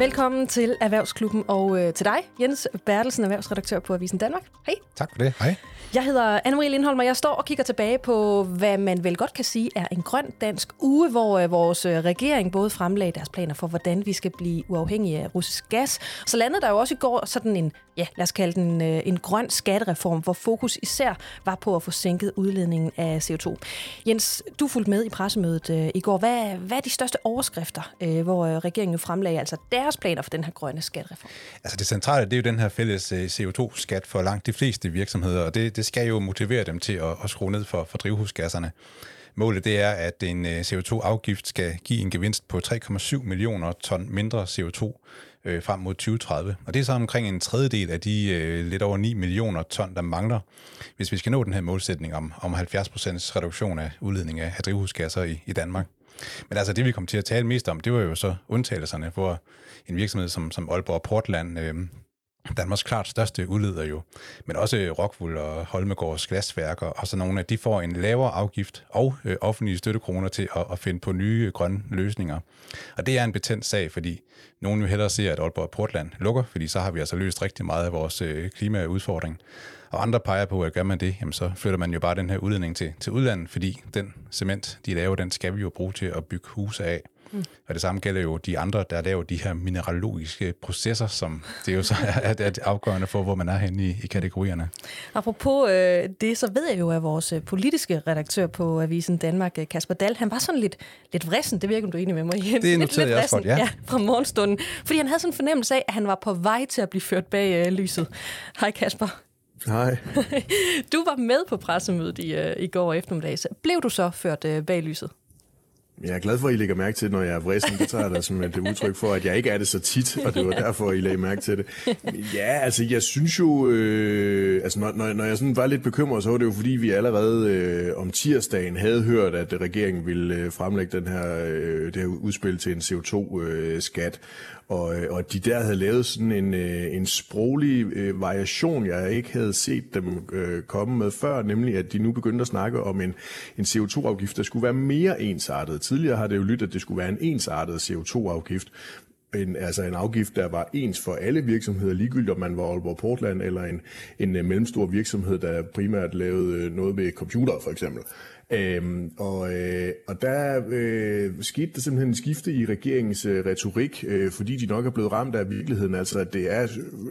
Velkommen til Erhvervsklubben og øh, til dig, Jens Bertelsen, erhvervsredaktør på Avisen Danmark. Hej. Tak for det. Hej. Jeg hedder Anne-Marie Lindholm, og jeg står og kigger tilbage på, hvad man vel godt kan sige er en grøn dansk uge, hvor øh, vores øh, regering både fremlagde deres planer for, hvordan vi skal blive uafhængige af russisk gas. Så landede der jo også i går sådan en, ja, lad os kalde den øh, en grøn skattereform, hvor fokus især var på at få sænket udledningen af CO2. Jens, du fulgte med i pressemødet i går. Hvad, hvad er de største overskrifter, hvor regeringen jo fremlagde altså deres planer for den her grønne skattereform? Altså det centrale, det er jo den her fælles CO2-skat for langt de fleste virksomheder, og det, det skal jo motivere dem til at, at skrue ned for, for drivhusgasserne. Målet det er, at en øh, CO2-afgift skal give en gevinst på 3,7 millioner ton mindre CO2 øh, frem mod 2030. Og det er så omkring en tredjedel af de øh, lidt over 9 millioner ton, der mangler, hvis vi skal nå den her målsætning om, om 70 procents reduktion af udledning af, af drivhusgasser i, i Danmark. Men altså det, vi kom til at tale mest om, det var jo så undtagelserne, hvor en virksomhed som, som Aalborg Portland øh, Danmarks klart største udleder jo, men også øh, Rockwool og Holmegårds glasværker og så nogle af de får en lavere afgift og øh, offentlige støttekroner til at, at finde på nye øh, grønne løsninger. Og det er en betændt sag, fordi nogen vil hellere se, at Aalborg og Portland lukker, fordi så har vi altså løst rigtig meget af vores øh, klimaudfordring. Og andre peger på, at gør man det, jamen så flytter man jo bare den her udledning til, til udlandet, fordi den cement, de laver, den skal vi jo bruge til at bygge huse af. Mm. Og det samme gælder jo de andre, der laver de her mineralogiske processer, som det jo så er, er afgørende for, hvor man er henne i, i kategorierne. Apropos øh, det, så ved jeg jo, at vores øh, politiske redaktør på Avisen Danmark, øh, Kasper Dahl, han var sådan lidt, lidt vrissen. Det virker, om du er enig med mig, Jens. Det er noteret jeg også godt, ja. ja. fra morgenstunden. Fordi han havde sådan en fornemmelse af, at han var på vej til at blive ført bag øh, lyset. Hej Kasper. Hej. du var med på pressemødet i, øh, i går eftermiddag. Blev du så ført øh, bag lyset? Jeg er glad for, at I lægger mærke til det, når jeg er vrissen. Det tager jeg da som et udtryk for, at jeg ikke er det så tit, og det var derfor, I lagde mærke til det. Ja, altså jeg synes jo, øh, altså når, når, når jeg sådan var lidt bekymret, så var det jo fordi, vi allerede øh, om tirsdagen havde hørt, at regeringen ville øh, fremlægge den her, øh, det her udspil til en CO2-skat. Og, øh, og de der havde lavet sådan en, øh, en sproglig øh, variation, jeg ikke havde set dem øh, komme med før, nemlig at de nu begyndte at snakke om en, en CO2-afgift, der skulle være mere ensartet. Tidligere har det jo lyttet, at det skulle være en ensartet CO2-afgift, en, altså en afgift, der var ens for alle virksomheder, ligegyldigt om man var Aalborg Portland eller en, en øh, mellemstor virksomhed, der primært lavede øh, noget med computer for eksempel. Øhm, og, øh, og der øh, skete der simpelthen en skifte i regeringens øh, retorik, øh, fordi de nok er blevet ramt af virkeligheden. Altså, at det er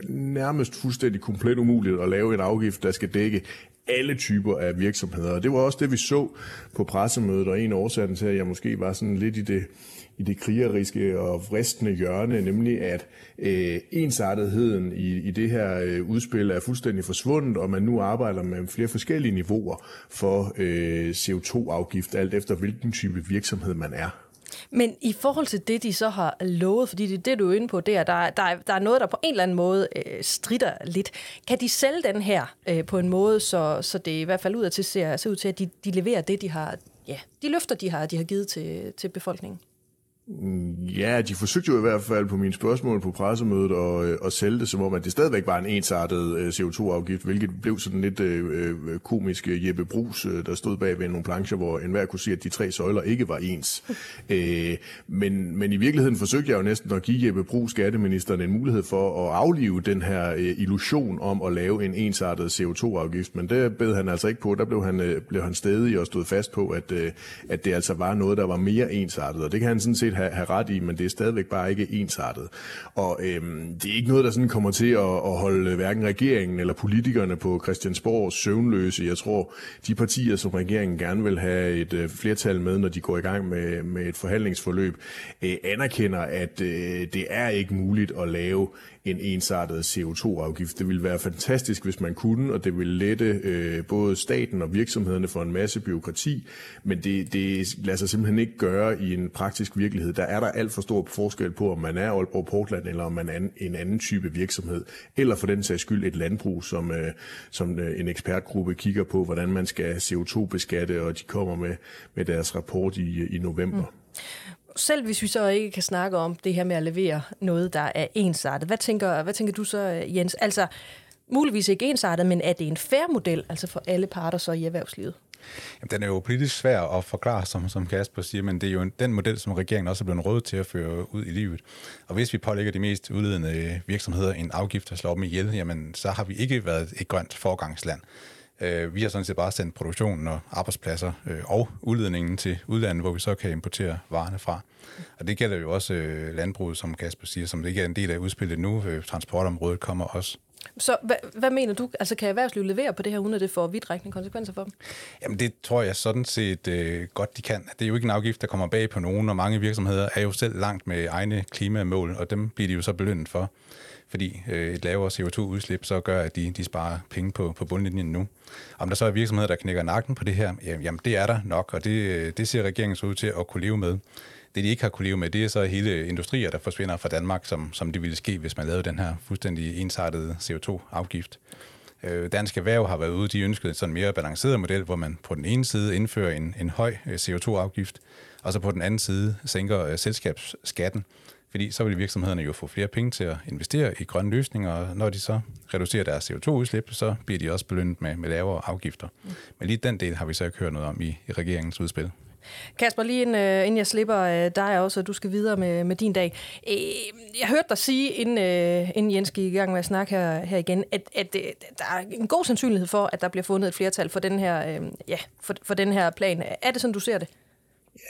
nærmest fuldstændig komplet umuligt at lave en afgift, der skal dække alle typer af virksomheder. Og det var også det, vi så på pressemødet, og en af årsagen til, at jeg måske var sådan lidt i det i det krigeriske og vristende hjørne, nemlig at øh, ensartetheden i, i det her øh, udspil er fuldstændig forsvundet, og man nu arbejder med flere forskellige niveauer for øh, CO2-afgift, alt efter hvilken type virksomhed man er. Men i forhold til det, de så har lovet, fordi det er det, du er inde på der, der, der, der er noget, der på en eller anden måde øh, strider lidt. Kan de sælge den her øh, på en måde, så, så det i hvert fald ud af til ser, ser ud til, at de, de leverer det, de har, ja, de løfter, de har, de har givet til, til befolkningen? Ja, de forsøgte jo i hvert fald på mine spørgsmål på pressemødet at, øh, at sælge det, som om at det stadigvæk var en ensartet øh, CO2-afgift, hvilket blev sådan lidt øh, komisk Jeppe Brus, der stod bag ved nogle plancher, hvor enhver kunne sige, at de tre søjler ikke var ens. øh, men, men i virkeligheden forsøgte jeg jo næsten at give Jeppe Brus, skatteministeren, en mulighed for at aflive den her øh, illusion om at lave en ensartet CO2-afgift, men det bed han altså ikke på. Der blev han, øh, blev han stedig og stod fast på, at, øh, at det altså var noget, der var mere ensartet, og det kan han sådan set have, have ret i, men det er stadigvæk bare ikke ensartet. Og øhm, det er ikke noget, der sådan kommer til at, at holde hverken regeringen eller politikerne på Christiansborg søvnløse. Jeg tror, de partier, som regeringen gerne vil have et øh, flertal med, når de går i gang med, med et forhandlingsforløb, øh, anerkender, at øh, det er ikke muligt at lave en ensartet CO2-afgift. Det ville være fantastisk, hvis man kunne, og det ville lette øh, både staten og virksomhederne for en masse byråkrati, men det, det lader sig simpelthen ikke gøre i en praktisk virkelighed. Der er der alt for stor forskel på, om man er Aalborg Portland, eller om man er en anden type virksomhed, eller for den sags skyld et landbrug, som, øh, som øh, en ekspertgruppe kigger på, hvordan man skal CO2-beskatte, og de kommer med, med deres rapport i, øh, i november. Mm selv hvis vi så ikke kan snakke om det her med at levere noget, der er ensartet, hvad tænker, hvad tænker du så, øh, Jens? Altså, muligvis ikke ensartet, men er det en fair model, altså for alle parter så i erhvervslivet? Jamen, den er jo politisk svær at forklare, som, som Kasper siger, men det er jo den model, som regeringen også er blevet råd til at føre ud i livet. Og hvis vi pålægger de mest udledende virksomheder en afgift, der slår dem ihjel, jamen, så har vi ikke været et grønt forgangsland. Øh, vi har sådan set bare sendt produktionen og arbejdspladser øh, og udledningen til udlandet, hvor vi så kan importere varerne fra. Og det gælder jo også øh, landbruget, som Kasper siger, som det ikke er en del af udspillet nu. Transportområdet kommer også. Så hvad, hvad mener du? Altså kan erhvervslivet levere på det her, uden at det får vidtrækkende konsekvenser for dem? Jamen det tror jeg sådan set øh, godt, de kan. Det er jo ikke en afgift, der kommer bag på nogen, og mange virksomheder er jo selv langt med egne klimamål, og dem bliver de jo så belønnet for fordi øh, et lavere CO2-udslip så gør, at de, de sparer penge på, på bundlinjen nu. Om der så er virksomheder, der knækker nakken på det her, jamen det er der nok, og det, øh, det ser regeringen så ud til at kunne leve med. Det, de ikke har kunne leve med, det er så hele industrier, der forsvinder fra Danmark, som, som det ville ske, hvis man lavede den her fuldstændig ensartede CO2-afgift. Øh, Dansk Erhverv har været ude, de ønskede en sådan mere balanceret model, hvor man på den ene side indfører en, en høj øh, CO2-afgift, og så på den anden side sænker øh, selskabsskatten, fordi så vil virksomhederne jo få flere penge til at investere i grønne løsninger, og når de så reducerer deres CO2-udslip, så bliver de også belønnet med, med lavere afgifter. Mm. Men lige den del har vi så ikke hørt noget om i, i regeringens udspil. Kasper, lige inden, uh, inden jeg slipper uh, dig også, og du skal videre med, med din dag. Uh, jeg hørte dig sige, inden, inden Jens gik i gang med at snakke her, her igen, at, at der er en god sandsynlighed for, at der bliver fundet et flertal for den her, ja, for, for den her plan. Er det sådan, du ser det?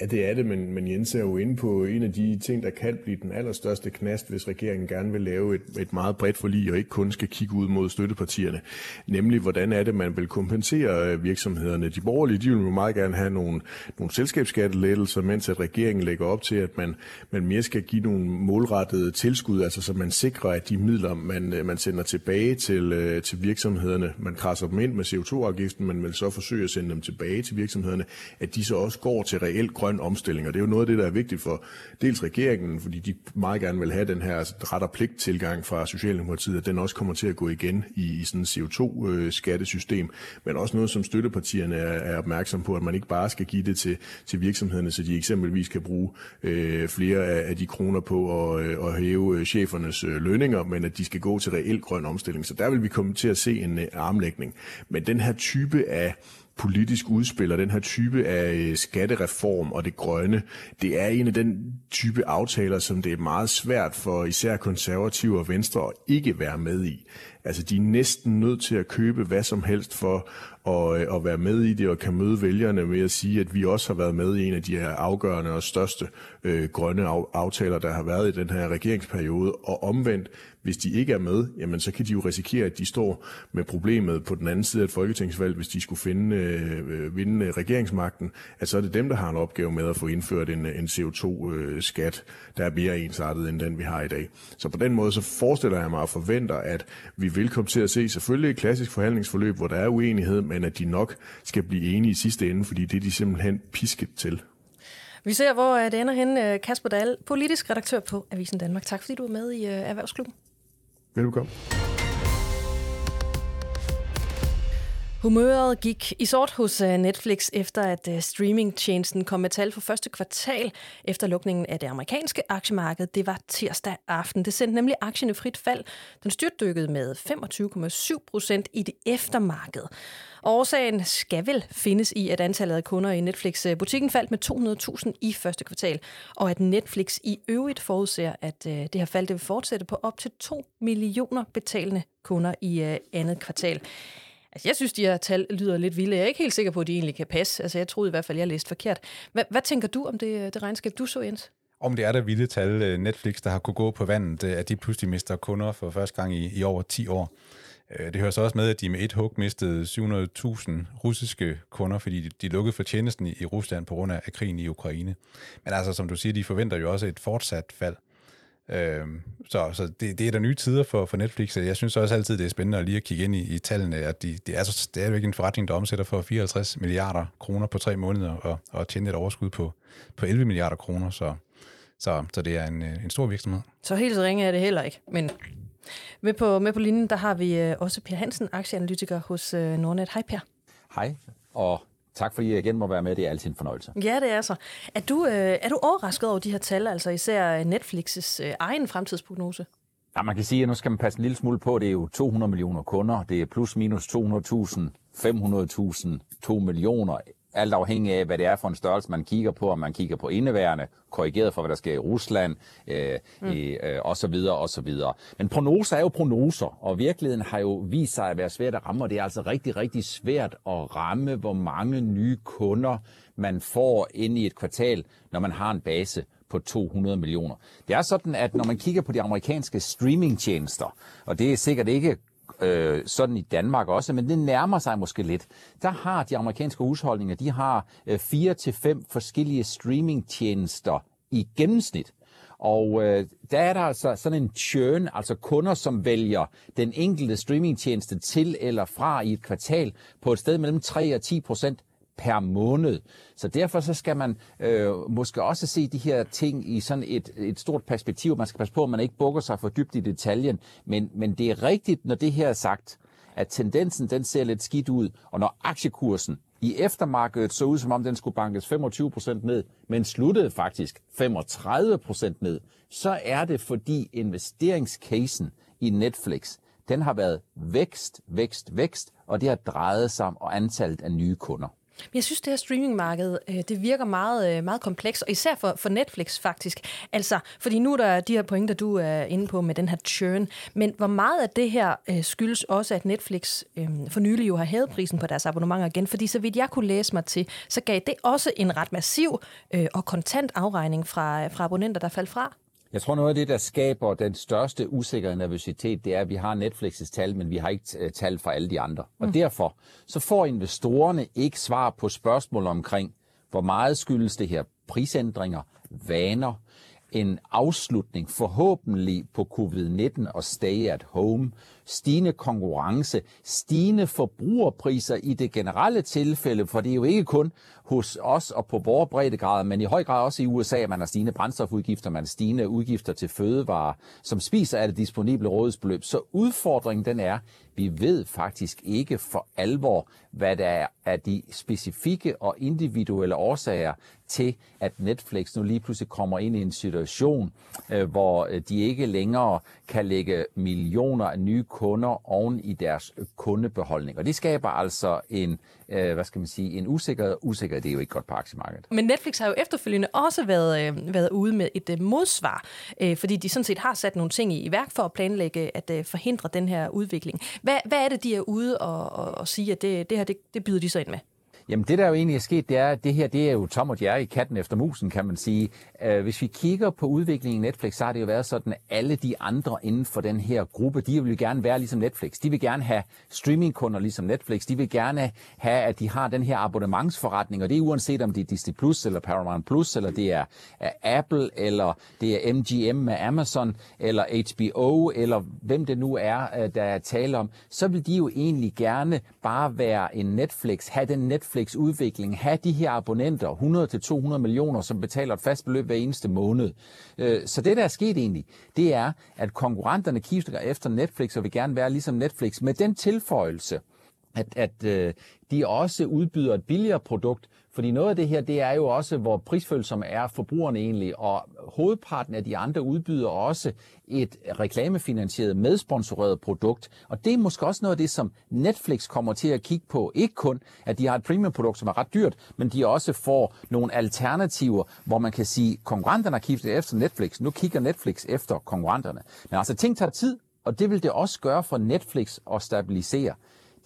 Ja, det er det, men, men Jens er jo inde på en af de ting, der kan blive den allerstørste knast, hvis regeringen gerne vil lave et, et meget bredt forlig og ikke kun skal kigge ud mod støttepartierne. Nemlig, hvordan er det, man vil kompensere øh, virksomhederne. De borgerlige, de vil jo meget gerne have nogle, nogle selskabsskattelettelser, mens at regeringen lægger op til, at man, man mere skal give nogle målrettede tilskud, altså så man sikrer, at de midler, man, øh, man sender tilbage til, øh, til virksomhederne, man krasser dem ind med CO2-afgiften, men vil så forsøge at sende dem tilbage til virksomhederne, at de så også går til reelt grøn omstilling. Og det er jo noget af det, der er vigtigt for dels regeringen, fordi de meget gerne vil have den her ret og pligt tilgang fra Socialdemokratiet, at den også kommer til at gå igen i, i sådan et CO2-skattesystem, øh, men også noget, som støttepartierne er, er opmærksom på, at man ikke bare skal give det til, til virksomhederne, så de eksempelvis kan bruge øh, flere af, af de kroner på at, øh, at hæve øh, chefernes øh, lønninger, men at de skal gå til reelt grøn omstilling. Så der vil vi komme til at se en øh, armlægning. Men den her type af politisk udspil og den her type af øh, skattereform og det grønne, det er en af den type aftaler, som det er meget svært for især konservative og venstre at ikke være med i. Altså, de er næsten nødt til at købe hvad som helst for at, øh, at være med i det og kan møde vælgerne med at sige, at vi også har været med i en af de her afgørende og største øh, grønne aftaler, der har været i den her regeringsperiode. Og omvendt, hvis de ikke er med, jamen så kan de jo risikere, at de står med problemet på den anden side af et folketingsvalg, hvis de skulle finde, øh, vinde regeringsmagten, at så er det dem, der har en opgave med at få indført en, en CO2-skat, øh, der er mere ensartet end den, vi har i dag. Så på den måde, så forestiller jeg mig og forventer, at vi vil komme til at se selvfølgelig et klassisk forhandlingsforløb, hvor der er uenighed, men at de nok skal blive enige i sidste ende, fordi det er de simpelthen pisket til. Vi ser, hvor øh, det ender hen. Øh, Kasper Dahl, politisk redaktør på Avisen Danmark. Tak fordi du er med i Erhvervsklubben. Velkommen. Humøret gik i sort hos øh, Netflix efter at øh, streamingtjenesten kom med tal for første kvartal efter lukningen af det amerikanske aktiemarked. Det var tirsdag aften. Det sendte nemlig aktien i frit fald. Den styrtdykkede med 25,7 procent i det eftermarked. Årsagen skal vel findes i, at antallet af kunder i Netflix-butikken øh, faldt med 200.000 i første kvartal, og at Netflix i øvrigt forudser, at det her fald det vil fortsætte på op til 2 millioner betalende kunder i andet kvartal. Altså, jeg synes, de her tal lyder lidt vilde. Jeg er ikke helt sikker på, at de egentlig kan passe. Altså, jeg troede i hvert fald, jeg læste forkert. Hvad, hvad tænker du om det, øh, det regnskab, du så, Jens? Om det er der vilde tal, øh, Netflix, der har kunne gå på vandet, øh, at de pludselig mister kunder for første gang i, i over 10 år. Det hører så også med, at de med et hug mistede 700.000 russiske kunder, fordi de, lukkede for tjenesten i Rusland på grund af krigen i Ukraine. Men altså, som du siger, de forventer jo også et fortsat fald. Øh, så så det, det er der nye tider for, for Netflix, og jeg synes også altid, det er spændende at lige at kigge ind i, i tallene, at de, det er så stadigvæk en forretning, der omsætter for 54 milliarder kroner på tre måneder, og, og tjener et overskud på, på 11 milliarder kroner, så, så, så det er en, en stor virksomhed. Så helt så ringe er det heller ikke, men med på, med på linjen, der har vi øh, også Per Hansen, aktieanalytiker hos øh, Nordnet. Hej Per. Hej, og Tak fordi jeg igen må være med. Det er altid en fornøjelse. Ja, det er så. Er du, øh, er du overrasket over de her tal, altså især Netflix's øh, egen fremtidsprognose? Ja, man kan sige, at nu skal man passe en lille smule på. Det er jo 200 millioner kunder. Det er plus minus 200.000 500.000, 2 millioner, alt afhængig af, hvad det er for en størrelse, man kigger på, om man kigger på indeværende, korrigeret for, hvad der sker i Rusland, øh, mm. øh, og så videre, og så videre. Men prognoser er jo prognoser, og virkeligheden har jo vist sig at være svært at ramme, og det er altså rigtig, rigtig svært at ramme, hvor mange nye kunder man får ind i et kvartal, når man har en base på 200 millioner. Det er sådan, at når man kigger på de amerikanske streamingtjenester, og det er sikkert ikke øh, sådan i Danmark også, men det nærmer sig måske lidt. Der har de amerikanske husholdninger, de har øh, fire til fem forskellige streamingtjenester i gennemsnit. Og øh, der er der altså sådan en churn, altså kunder, som vælger den enkelte streamingtjeneste til eller fra i et kvartal på et sted mellem 3 og 10 procent per måned. Så derfor så skal man øh, måske også se de her ting i sådan et, et stort perspektiv. Man skal passe på, at man ikke bukker sig for dybt i detaljen. Men, men det er rigtigt, når det her er sagt, at tendensen den ser lidt skidt ud. Og når aktiekursen i eftermarkedet så ud, som om den skulle bankes 25% ned, men sluttede faktisk 35% ned, så er det fordi investeringscasen i Netflix, den har været vækst, vækst, vækst, og det har drejet sig om antallet af nye kunder. Men jeg synes, det her streamingmarked, øh, det virker meget, øh, meget kompleks, og især for, for Netflix faktisk. Altså, fordi nu er der de her pointer, du er inde på med den her churn, men hvor meget af det her øh, skyldes også, at Netflix for nylig jo har hævet prisen på deres abonnementer igen, fordi så vidt jeg kunne læse mig til, så gav det også en ret massiv og kontant afregning fra, fra abonnenter, der faldt fra. Jeg tror, noget af det, der skaber den største usikkerhed nervøsitet, det er, at vi har Netflix's tal, men vi har ikke øh, tal fra alle de andre. Mm. Og derfor så får investorerne ikke svar på spørgsmål omkring, hvor meget skyldes det her prisændringer, vaner, en afslutning forhåbentlig på covid-19 og stay at home, stigende konkurrence, stigende forbrugerpriser i det generelle tilfælde, for det er jo ikke kun hos os og på vores breddegrad, men i høj grad også i USA, at man har stigende brændstofudgifter, man har stigende udgifter til fødevarer, som spiser af det disponible rådighedsbeløb. Så udfordringen den er, vi ved faktisk ikke for alvor, hvad der er af de specifikke og individuelle årsager til, at Netflix nu lige pludselig kommer ind i en situation, øh, hvor øh, de ikke længere kan lægge millioner af nye kunder oven i deres kundebeholdning. Og det skaber altså en, øh, hvad skal man sige, en usikkerhed. Usikkerhed, det er jo ikke godt på aktiemarkedet. Men Netflix har jo efterfølgende også været, øh, været ude med et øh, modsvar, øh, fordi de sådan set har sat nogle ting i, i værk for at planlægge at øh, forhindre den her udvikling. Hvad, hvad er det, de er ude og, og, og sige, at det, det her, det, det byder de så ind med? Jamen det, der jo egentlig er sket, det er, at det her det er jo Tom og Jerry, katten efter musen, kan man sige. Øh, hvis vi kigger på udviklingen i Netflix, så har det jo været sådan, at alle de andre inden for den her gruppe, de vil gerne være ligesom Netflix. De vil gerne have streamingkunder ligesom Netflix. De vil gerne have, at de har den her abonnementsforretning, og det er uanset om det er Disney Plus eller Paramount Plus, eller det er Apple, eller det er MGM med Amazon, eller HBO, eller hvem det nu er, øh, der er tale om, så vil de jo egentlig gerne bare være en Netflix, have den Netflix Netflix udvikling have de her abonnenter, 100-200 millioner, som betaler et fast beløb hver eneste måned. Øh, så det, der er sket egentlig, det er, at konkurrenterne kigger efter Netflix og vil gerne være ligesom Netflix med den tilføjelse, at, at øh, de også udbyder et billigere produkt, fordi noget af det her, det er jo også, hvor prisfølsomme er forbrugerne egentlig, og hovedparten af de andre udbyder også et reklamefinansieret, medsponsoreret produkt. Og det er måske også noget af det, som Netflix kommer til at kigge på. Ikke kun, at de har et premium-produkt, som er ret dyrt, men de også får nogle alternativer, hvor man kan sige, konkurrenterne har kigget efter Netflix. Nu kigger Netflix efter konkurrenterne. Men altså, ting tager tid, og det vil det også gøre for Netflix at stabilisere.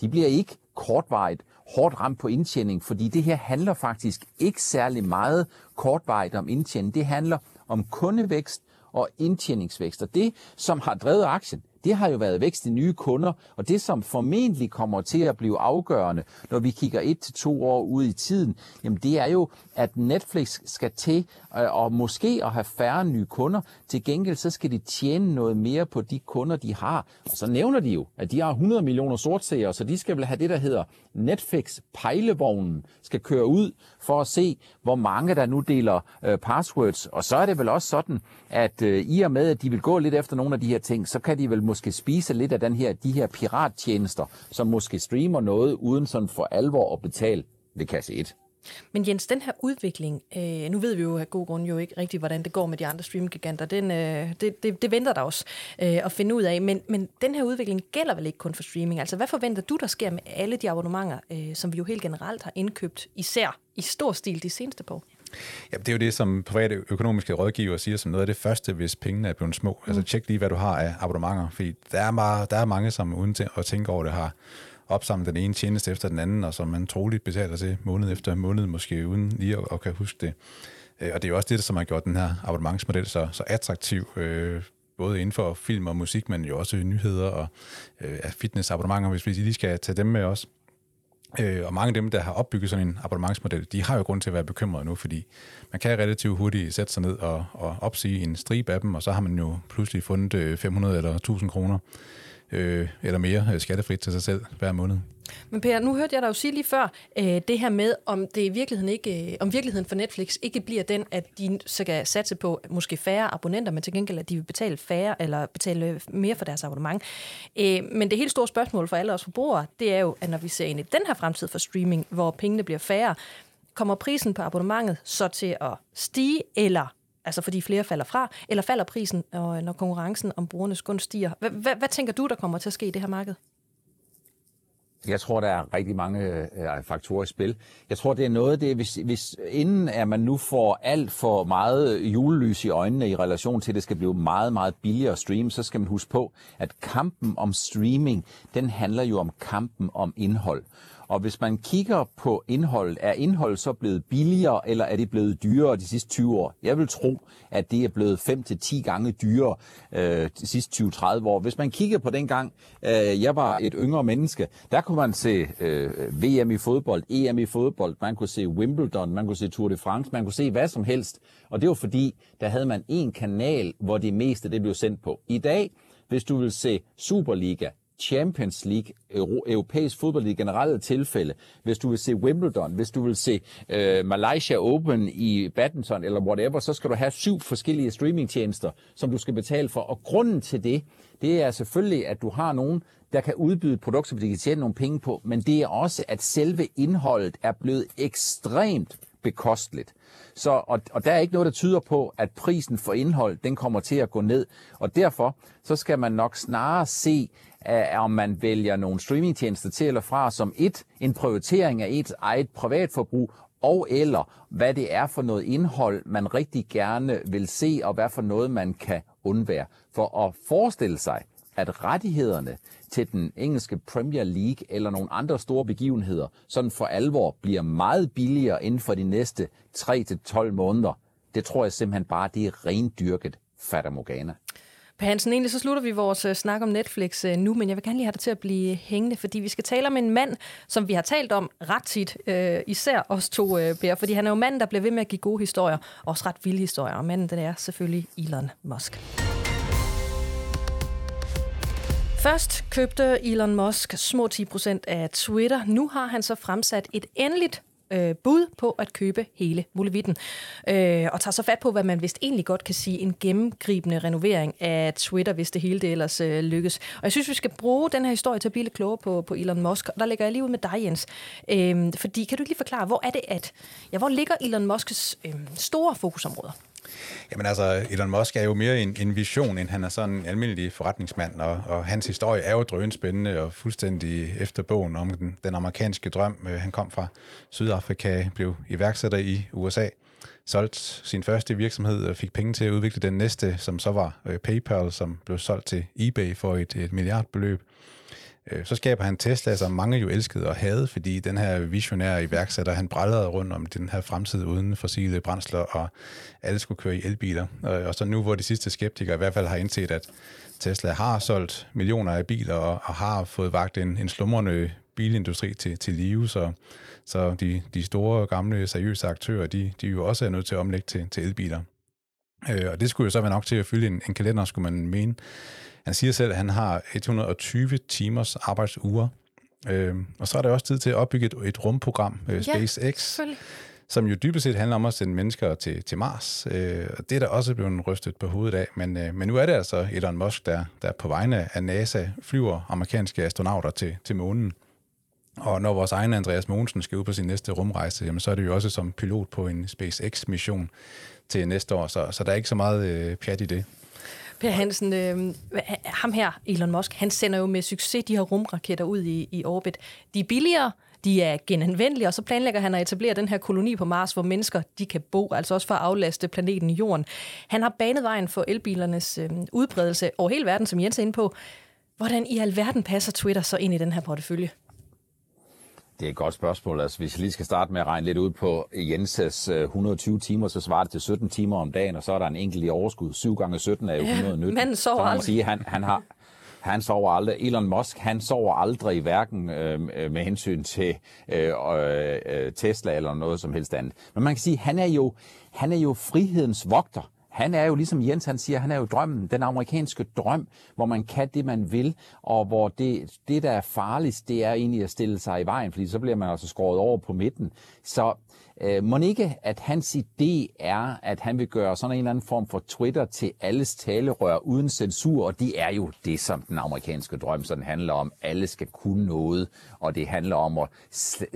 De bliver ikke kortvarigt hårdt ramt på indtjening, fordi det her handler faktisk ikke særlig meget kortvarigt om indtjening. Det handler om kundevækst og indtjeningsvækst. Og det, som har drevet aktien, det har jo været vækst i nye kunder, og det som formentlig kommer til at blive afgørende, når vi kigger et til to år ud i tiden, jamen det er jo, at Netflix skal til øh, og måske at have færre nye kunder. Til gengæld så skal de tjene noget mere på de kunder, de har. Og så nævner de jo, at de har 100 millioner sortseere, så de skal vel have det, der hedder Netflix pejlevognen, skal køre ud for at se, hvor mange der nu deler øh, passwords. Og så er det vel også sådan, at øh, i og med, at de vil gå lidt efter nogle af de her ting, så kan de vel måske spise lidt af den her, de her pirattjenester, som måske streamer noget uden sådan for alvor at betale ved kasse 1. Men Jens, den her udvikling, øh, nu ved vi jo af god grund jo ikke rigtigt, hvordan det går med de andre streamgiganter. Den, øh, det, det, det venter der også øh, at finde ud af. Men, men den her udvikling gælder vel ikke kun for streaming? Altså, hvad forventer du, der sker med alle de abonnementer, øh, som vi jo helt generelt har indkøbt, især i stor stil de seneste par år? Ja, det er jo det, som private økonomiske rådgiver siger som noget af det første, hvis pengene er blevet små. Altså, mm. Altså tjek lige, hvad du har af abonnementer, fordi der er, meget, der er mange, som uden at tænke over det, har opsamlet den ene tjeneste efter den anden, og som man troligt betaler til måned efter måned, måske uden lige at, at kan huske det. Øh, og det er jo også det, som har gjort den her abonnementsmodel så, så attraktiv, øh, både inden for film og musik, men jo også nyheder og øh, fitnessabonnementer, hvis vi lige skal tage dem med os. Øh, og mange af dem, der har opbygget sådan en abonnementsmodel, de har jo grund til at være bekymrede nu, fordi man kan relativt hurtigt sætte sig ned og, og opsige en stribe af dem, og så har man jo pludselig fundet øh, 500 eller 1000 kroner øh, eller mere øh, skattefrit til sig selv hver måned. Men Per, nu hørte jeg dig jo sige lige før, øh, det her med, om det i virkeligheden ikke, øh, om virkeligheden for Netflix ikke bliver den, at de skal satse på måske færre abonnenter, men til gengæld, at de vil betale færre eller betale øh, mere for deres abonnement. Øh, men det helt store spørgsmål for alle os forbrugere, det er jo, at når vi ser ind i den her fremtid for streaming, hvor pengene bliver færre, kommer prisen på abonnementet så til at stige, eller altså fordi flere falder fra, eller falder prisen, øh, når konkurrencen om brugernes gunst stiger? Hvad, tænker du, der kommer til at ske i det her marked? Jeg tror, der er rigtig mange øh, faktorer i spil. Jeg tror, det er noget, det hvis, hvis inden at man nu får alt for meget julelys i øjnene i relation til, at det skal blive meget, meget billigere at streame, så skal man huske på, at kampen om streaming, den handler jo om kampen om indhold. Og hvis man kigger på indholdet, er indholdet så blevet billigere, eller er det blevet dyrere de sidste 20 år? Jeg vil tro, at det er blevet 5-10 gange dyrere øh, de sidste 20-30 år. Hvis man kigger på den gang, øh, jeg var et yngre menneske, der kunne man se øh, VM i fodbold, EM i fodbold, man kunne se Wimbledon, man kunne se Tour de France, man kunne se hvad som helst. Og det var fordi, der havde man en kanal, hvor det meste det blev sendt på. I dag, hvis du vil se Superliga, Champions League, europæisk fodbold i generelle tilfælde, hvis du vil se Wimbledon, hvis du vil se øh, Malaysia Open i badminton eller whatever, så skal du have syv forskellige streamingtjenester, som du skal betale for. Og grunden til det, det er selvfølgelig, at du har nogen, der kan udbyde produkter, som de kan tjene nogle penge på, men det er også, at selve indholdet er blevet ekstremt bekosteligt. Så, og, og der er ikke noget, der tyder på, at prisen for indhold, den kommer til at gå ned. Og derfor, så skal man nok snarere se, om man vælger nogle streamingtjenester til eller fra, som et, en prioritering af et eget privatforbrug, og eller hvad det er for noget indhold, man rigtig gerne vil se, og hvad for noget man kan undvære. For at forestille sig, at rettighederne til den engelske Premier League eller nogle andre store begivenheder, sådan for alvor bliver meget billigere inden for de næste 3-12 måneder, det tror jeg simpelthen bare, det er rendyrket fatamorgana. Per Hansen, egentlig så slutter vi vores øh, snak om Netflix øh, nu, men jeg vil gerne lige have dig til at blive hængende, fordi vi skal tale om en mand, som vi har talt om ret tit, øh, især os to, øh, Per, fordi han er jo manden, der bliver ved med at give gode historier, også ret vilde historier, og manden den er selvfølgelig Elon Musk. Først købte Elon Musk små 10% af Twitter. Nu har han så fremsat et endeligt øh, bud på at købe hele Mulevitten. Øh, og tager så fat på, hvad man vist egentlig godt kan sige, en gennemgribende renovering af Twitter, hvis det hele det ellers øh, lykkes. Og jeg synes, vi skal bruge den her historie til at blive lidt klogere på, på Elon Musk. Og der ligger jeg lige ud med dig, Jens. Øh, fordi kan du lige forklare, hvor er det at, ja, hvor ligger Elon Musks øh, store fokusområder? Jamen altså, Elon Musk er jo mere en, en vision, end han er sådan en almindelig forretningsmand, og, og hans historie er jo drønspændende og fuldstændig efter bogen om den, den amerikanske drøm. Øh, han kom fra Sydafrika, blev iværksætter i USA, solgte sin første virksomhed og fik penge til at udvikle den næste, som så var øh, PayPal, som blev solgt til eBay for et, et milliardbeløb. Øh, så skaber han Tesla, som mange jo elskede og havde, fordi den her visionære iværksætter, han brællede rundt om den her fremtid uden fossile brændsler, og alle skulle køre i elbiler. Og så nu, hvor de sidste skeptikere i hvert fald har indset, at Tesla har solgt millioner af biler, og, og har fået vagt en, en slumrende bilindustri til, til live, så, så de, de store, gamle, seriøse aktører, de, de jo også er nødt til at omlægge til, til elbiler. Øh, og det skulle jo så være nok til at fylde en, en kalender, skulle man mene. Han siger selv, at han har 120 timers arbejdsuger. Øh, og så er der også tid til at opbygge et, et rumprogram, øh, SpaceX, ja, som jo dybest set handler om at sende mennesker til, til Mars. Øh, og det er der også blevet rystet på hovedet af. Men, øh, men nu er det altså Elon Musk, der, der på vegne af NASA flyver amerikanske astronauter til, til månen. Og når vores egen Andreas Mogensen skal ud på sin næste rumrejse, jamen, så er det jo også som pilot på en SpaceX-mission til næste år, så, så der er ikke så meget øh, pjat i det. Per Hansen, øh, ham her, Elon Musk, han sender jo med succes de her rumraketter ud i, i orbit. De er billigere, de er genanvendelige, og så planlægger han at etablere den her koloni på Mars, hvor mennesker de kan bo, altså også for at aflaste planeten Jorden. Han har banet vejen for elbilernes øh, udbredelse over hele verden, som Jens er inde på. Hvordan i alverden passer Twitter så ind i den her portefølje? Det er et godt spørgsmål. Altså, hvis jeg lige skal starte med at regne lidt ud på Jenses 120 timer, så svarer det til 17 timer om dagen, og så er der en enkelt i overskud. 7 gange 17 er jo 119. Ja, sover så man sige, han, han har, han sover aldrig. Elon Musk, han sover aldrig hverken øh, med hensyn til øh, øh, Tesla eller noget som helst andet. Men man kan sige, han er jo, han er jo frihedens vogter. Han er jo, ligesom Jens han siger, han er jo drømmen, den amerikanske drøm, hvor man kan det, man vil, og hvor det, det der er farligst, det er egentlig at stille sig i vejen, fordi så bliver man altså skåret over på midten. Så øh, må ikke, at hans idé er, at han vil gøre sådan en eller anden form for Twitter til alles talerør uden censur, og det er jo det, som den amerikanske drøm sådan handler om. Alle skal kunne noget, og det handler om at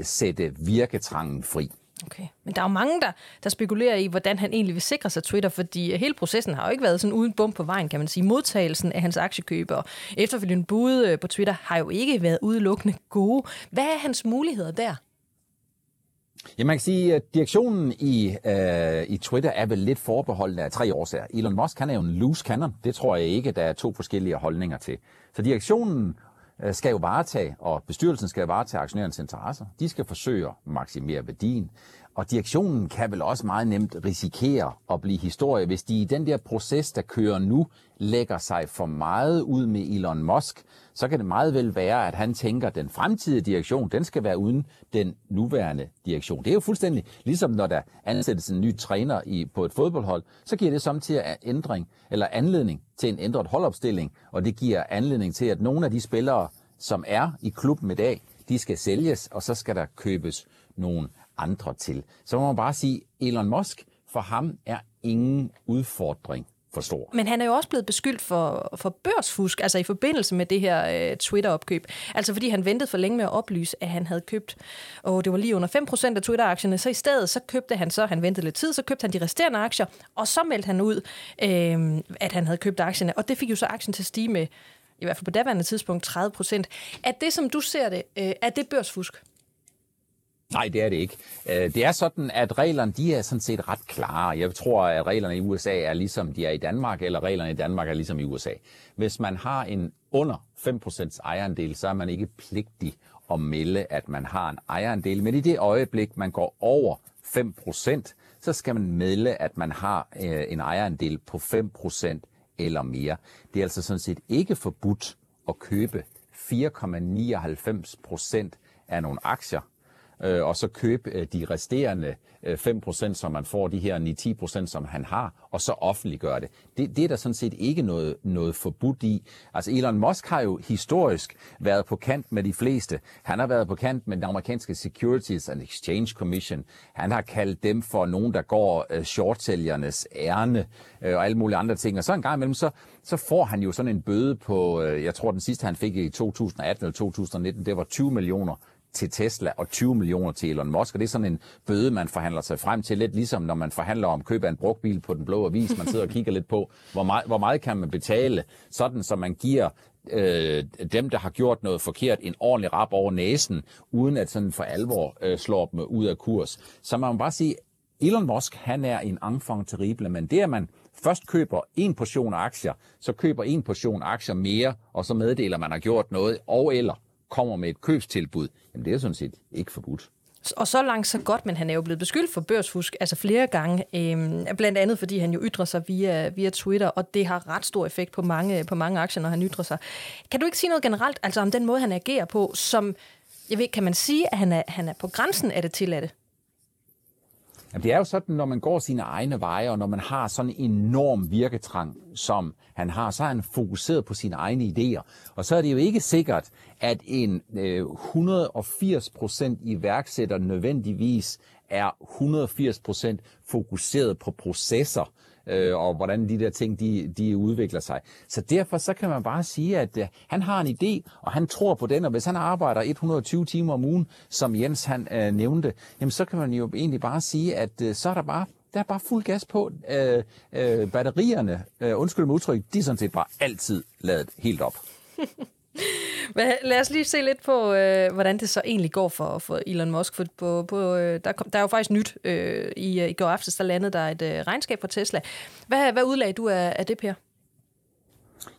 sætte virketrangen fri. Okay. Men der er jo mange, der, der spekulerer i, hvordan han egentlig vil sikre sig Twitter, fordi hele processen har jo ikke været sådan uden bum på vejen, kan man sige. Modtagelsen af hans aktiekøb og efterfølgende bud øh, på Twitter har jo ikke været udelukkende gode. Hvad er hans muligheder der? Ja, man kan sige, at direktionen i, øh, i Twitter er vel lidt forbeholdt af tre årsager. Elon Musk han er jo en loose cannon. Det tror jeg ikke, der er to forskellige holdninger til. Så direktionen Øh, skal jo varetage, og bestyrelsen skal varetage aktionærens interesser. De skal forsøge at maksimere værdien. Og direktionen kan vel også meget nemt risikere at blive historie, hvis de i den der proces, der kører nu, lægger sig for meget ud med Elon Musk, så kan det meget vel være, at han tænker, at den fremtidige direktion, den skal være uden den nuværende direktion. Det er jo fuldstændig ligesom når der ansættes en ny træner i, på et fodboldhold, så giver det samtidig ændring, eller anledning til en ændret holdopstilling, og det giver anledning til, at nogle af de spillere, som er i klubben i dag, de skal sælges, og så skal der købes nogle andre til. Så må man bare sige, Elon Musk, for ham er ingen udfordring for stor. Men han er jo også blevet beskyldt for, for børsfusk, altså i forbindelse med det her øh, Twitter-opkøb. Altså fordi han ventede for længe med at oplyse, at han havde købt, og det var lige under 5% af Twitter-aktierne, så i stedet så købte han så, han ventede lidt tid, så købte han de resterende aktier, og så meldte han ud, øh, at han havde købt aktierne, og det fik jo så aktien til at stige med, i hvert fald på daværende tidspunkt, 30%. Er det, som du ser det, øh, er det børsfusk? Nej, det er det ikke. Øh, det er sådan, at reglerne de er sådan set ret klare. Jeg tror, at reglerne i USA er ligesom de er i Danmark, eller reglerne i Danmark er ligesom i USA. Hvis man har en under 5% ejerandel, så er man ikke pligtig at melde, at man har en ejerandel. Men i det øjeblik, man går over 5%, så skal man melde, at man har øh, en ejerandel på 5% eller mere. Det er altså sådan set ikke forbudt at købe 4,99% af nogle aktier, øh, og så købe øh, de resterende øh, 5%, som man får, de her 9-10%, som han har, og så offentliggøre det. det. Det er der sådan set ikke noget, noget forbudt i. Altså Elon Musk har jo historisk været på kant med de fleste. Han har været på kant med den amerikanske Securities and Exchange Commission. Han har kaldt dem for nogen, der går øh, shortsælgernes ærne øh, og alle mulige andre ting. Og så en gang imellem, så, så får han jo sådan en bøde på, øh, jeg tror den sidste han fik i 2018 eller 2019, det var 20 millioner til Tesla og 20 millioner til Elon Musk, og det er sådan en bøde, man forhandler sig frem til, lidt ligesom når man forhandler om køb af en brugtbil på den blå avis. Man sidder og kigger lidt på, hvor meget, hvor meget kan man betale, sådan så man giver øh, dem, der har gjort noget forkert, en ordentlig rap over næsen, uden at sådan for alvor øh, slår dem ud af kurs. Så man må bare sige, Elon Musk, han er en enfant terrible, men det, at man først køber en portion aktier, så køber en portion aktier mere, og så meddeler, at man har gjort noget, og eller kommer med et købstilbud, jamen det er sådan set ikke forbudt. Og så langt så godt, men han er jo blevet beskyldt for børsfusk altså flere gange, øh, blandt andet fordi han jo ytrer sig via, via Twitter, og det har ret stor effekt på mange, på mange aktier, når han ytrer sig. Kan du ikke sige noget generelt altså om den måde, han agerer på, som, jeg ved, kan man sige, at han er, han er på grænsen af det tilladte? Jamen, det er jo sådan, når man går sine egne veje, og når man har sådan en enorm virketrang, som han har, så er han fokuseret på sine egne idéer. Og så er det jo ikke sikkert, at en øh, 180% iværksætter nødvendigvis er 180% fokuseret på processer, øh, og hvordan de der ting, de, de udvikler sig. Så derfor så kan man bare sige, at øh, han har en idé, og han tror på den, og hvis han arbejder 120 timer om ugen, som Jens han øh, nævnte, jamen så kan man jo egentlig bare sige, at øh, så er der bare der er bare fuld gas på. Øh, øh, batterierne, øh, undskyld mig udtryk, de er sådan set bare altid lavet helt op. Men lad os lige se lidt på, øh, hvordan det så egentlig går for, for Elon Musk. For på, på, øh, der, kom, der er jo faktisk nyt. Øh, i, øh, I går aftes, der landede der et øh, regnskab for Tesla. Hvad, hvad udlagde du af, af det, Per?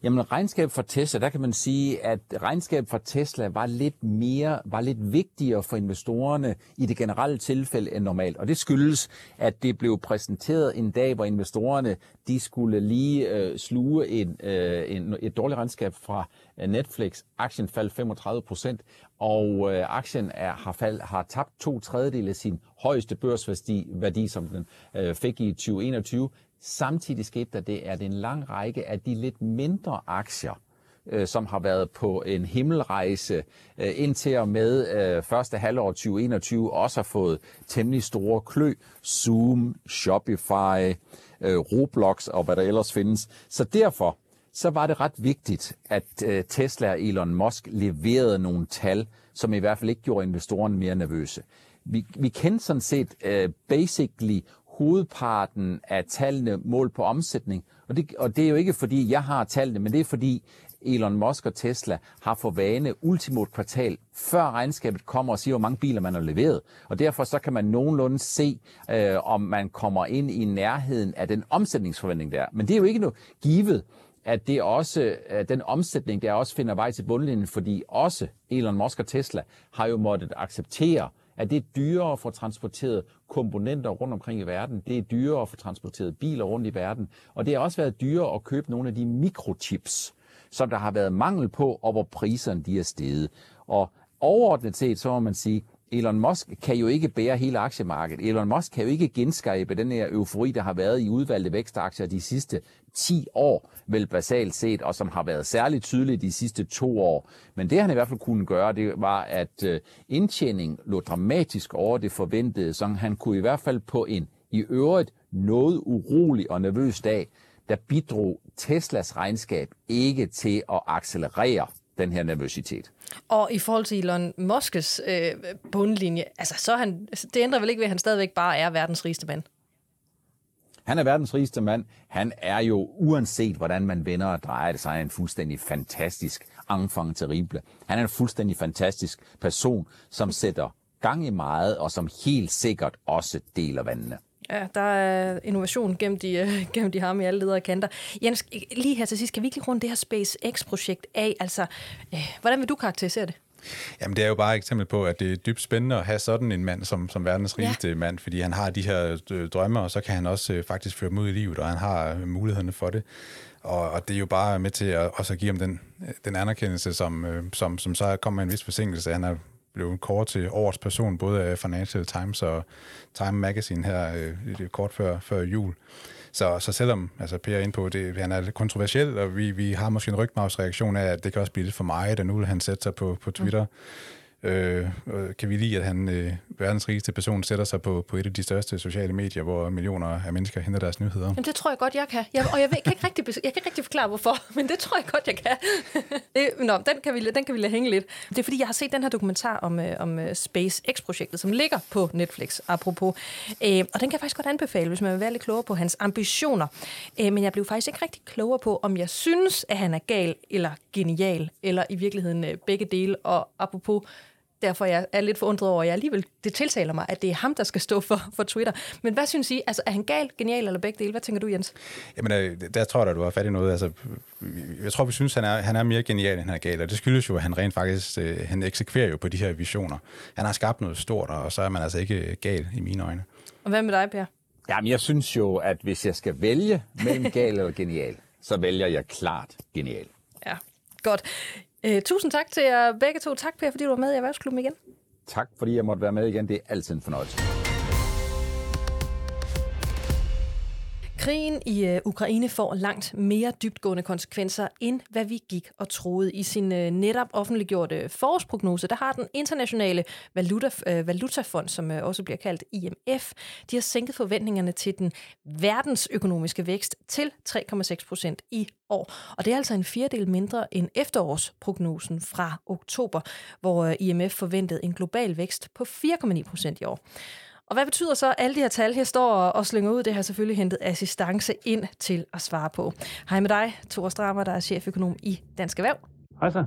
Jamen regnskab for Tesla, der kan man sige, at regnskab for Tesla var lidt mere, var lidt vigtigere for investorerne i det generelle tilfælde end normalt. Og det skyldes, at det blev præsenteret en dag, hvor investorerne de skulle lige øh, sluge en, øh, en, et dårligt regnskab fra øh, Netflix. Aktien faldt 35 procent, og øh, aktien er, har, fald, har tabt to tredjedele af sin højeste børsværdi, værdi, som den øh, fik i 2021. Samtidig skete der det, at en lang række af de lidt mindre aktier, øh, som har været på en himmelrejse øh, indtil og med øh, første halvår 2021, også har fået temmelig store klø. Zoom, Shopify, øh, Roblox og hvad der ellers findes. Så derfor så var det ret vigtigt, at øh, Tesla og Elon Musk leverede nogle tal, som i hvert fald ikke gjorde investorerne mere nervøse. Vi, vi kendte sådan set øh, basically hovedparten af tallene mål på omsætning. Og det, og det er jo ikke fordi, jeg har tallene, men det er fordi Elon Musk og Tesla har for vane ultimo kvartal, før regnskabet kommer og siger, hvor mange biler man har leveret. Og derfor så kan man nogenlunde se, øh, om man kommer ind i nærheden af den omsætningsforventning der. Men det er jo ikke noget givet, at det også, at den omsætning der også finder vej til bundlinjen, fordi også Elon Musk og Tesla har jo måttet acceptere, at det er dyrere at få transporteret komponenter rundt omkring i verden. Det er dyrere at få transporteret biler rundt i verden. Og det har også været dyrere at købe nogle af de mikrochips, som der har været mangel på, og hvor priserne de er steget. Og overordnet set, så må man sige, Elon Musk kan jo ikke bære hele aktiemarkedet. Elon Musk kan jo ikke genskabe den her eufori, der har været i udvalgte vækstaktier de sidste 10 år, vel basalt set, og som har været særligt tydeligt de sidste to år. Men det han i hvert fald kunne gøre, det var, at øh, indtjening lå dramatisk over det forventede, så han kunne i hvert fald på en i øvrigt noget urolig og nervøs dag, der bidrog Teslas regnskab ikke til at accelerere den her nervøsitet. Og i forhold til Elon Musk's øh, bundlinje, altså så han, det ændrer vel ikke ved, at han stadigvæk bare er verdens rigeste mand? Han er verdens rigeste mand. Han er jo, uanset hvordan man vender og drejer det, så er han en fuldstændig fantastisk enfant terrible. Han er en fuldstændig fantastisk person, som sætter gang i meget, og som helt sikkert også deler vandene. Ja, der er innovation i, uh, gemt i ham i alle ledere kanter. Jens, lige her til sidst, kan vi ikke runde det her SpaceX-projekt af? Altså, uh, hvordan vil du karakterisere det? Jamen, det er jo bare et eksempel på, at det er dybt spændende at have sådan en mand som, som verdens rigeste ja. mand, fordi han har de her øh, drømme, og så kan han også øh, faktisk føre dem ud i livet, og han har øh, mulighederne for det. Og, og det er jo bare med til at også at give ham den, den anerkendelse, som, som, som så kommer med en vis forsinkelse. Han er blev kort til årets person, både af Financial Times og Time Magazine her øh, kort før, før jul. Så, så selvom, altså Per er inde på, det, han er lidt kontroversiel, og vi, vi har måske en rygmavsreaktion af, at det kan også blive lidt for meget, og nu vil han sætte sig på, på Twitter. Mm Øh, kan vi lide, at han, øh, verdens rigeste person, sætter sig på, på et af de største sociale medier, hvor millioner af mennesker henter deres nyheder? Jamen, det tror jeg godt, jeg kan. Jeg, og jeg, ved, kan ikke rigtig, jeg kan ikke rigtig forklare, hvorfor, men det tror jeg godt, jeg kan. det, nå, den kan, vi, den kan vi lade hænge lidt. Det er, fordi jeg har set den her dokumentar om, øh, om øh, SpaceX-projektet, som ligger på Netflix, apropos. Øh, og den kan jeg faktisk godt anbefale, hvis man vil være lidt klogere på hans ambitioner. Øh, men jeg blev faktisk ikke rigtig klogere på, om jeg synes, at han er gal eller genial, eller i virkeligheden øh, begge dele. Og apropos derfor jeg er lidt forundret over, at jeg alligevel, det tiltaler mig, at det er ham, der skal stå for, for Twitter. Men hvad synes I? Altså, er han gal, genial eller begge dele? Hvad tænker du, Jens? Jamen, øh, der tror jeg, at du har fat i noget. Altså, jeg tror, vi synes, han er, han er mere genial, end han er gal, og det skyldes jo, at han rent faktisk øh, han eksekverer jo på de her visioner. Han har skabt noget stort, og så er man altså ikke gal i mine øjne. Og hvad med dig, Per? Jamen, jeg synes jo, at hvis jeg skal vælge mellem gal eller genial, så vælger jeg klart genial. Ja, godt. Øh, tusind tak til jer begge to. Tak, Per, fordi du var med i Erhvervsklubben igen. Tak, fordi jeg måtte være med igen. Det er altid en fornøjelse. Krigen i øh, Ukraine får langt mere dybtgående konsekvenser, end hvad vi gik og troede. I sin øh, netop offentliggjorte øh, forårsprognose, der har den internationale valuta, øh, valutafond, som øh, også bliver kaldt IMF, de har sænket forventningerne til den verdensøkonomiske vækst til 3,6 procent i år. Og det er altså en fjerdedel mindre end efterårsprognosen fra oktober, hvor øh, IMF forventede en global vækst på 4,9 procent i år. Og hvad betyder så alle de her tal, her står og slynger ud? Det har selvfølgelig hentet assistance ind til at svare på. Hej med dig, Thor Strammer, der er cheføkonom i Dansk Erhverv. Hej så.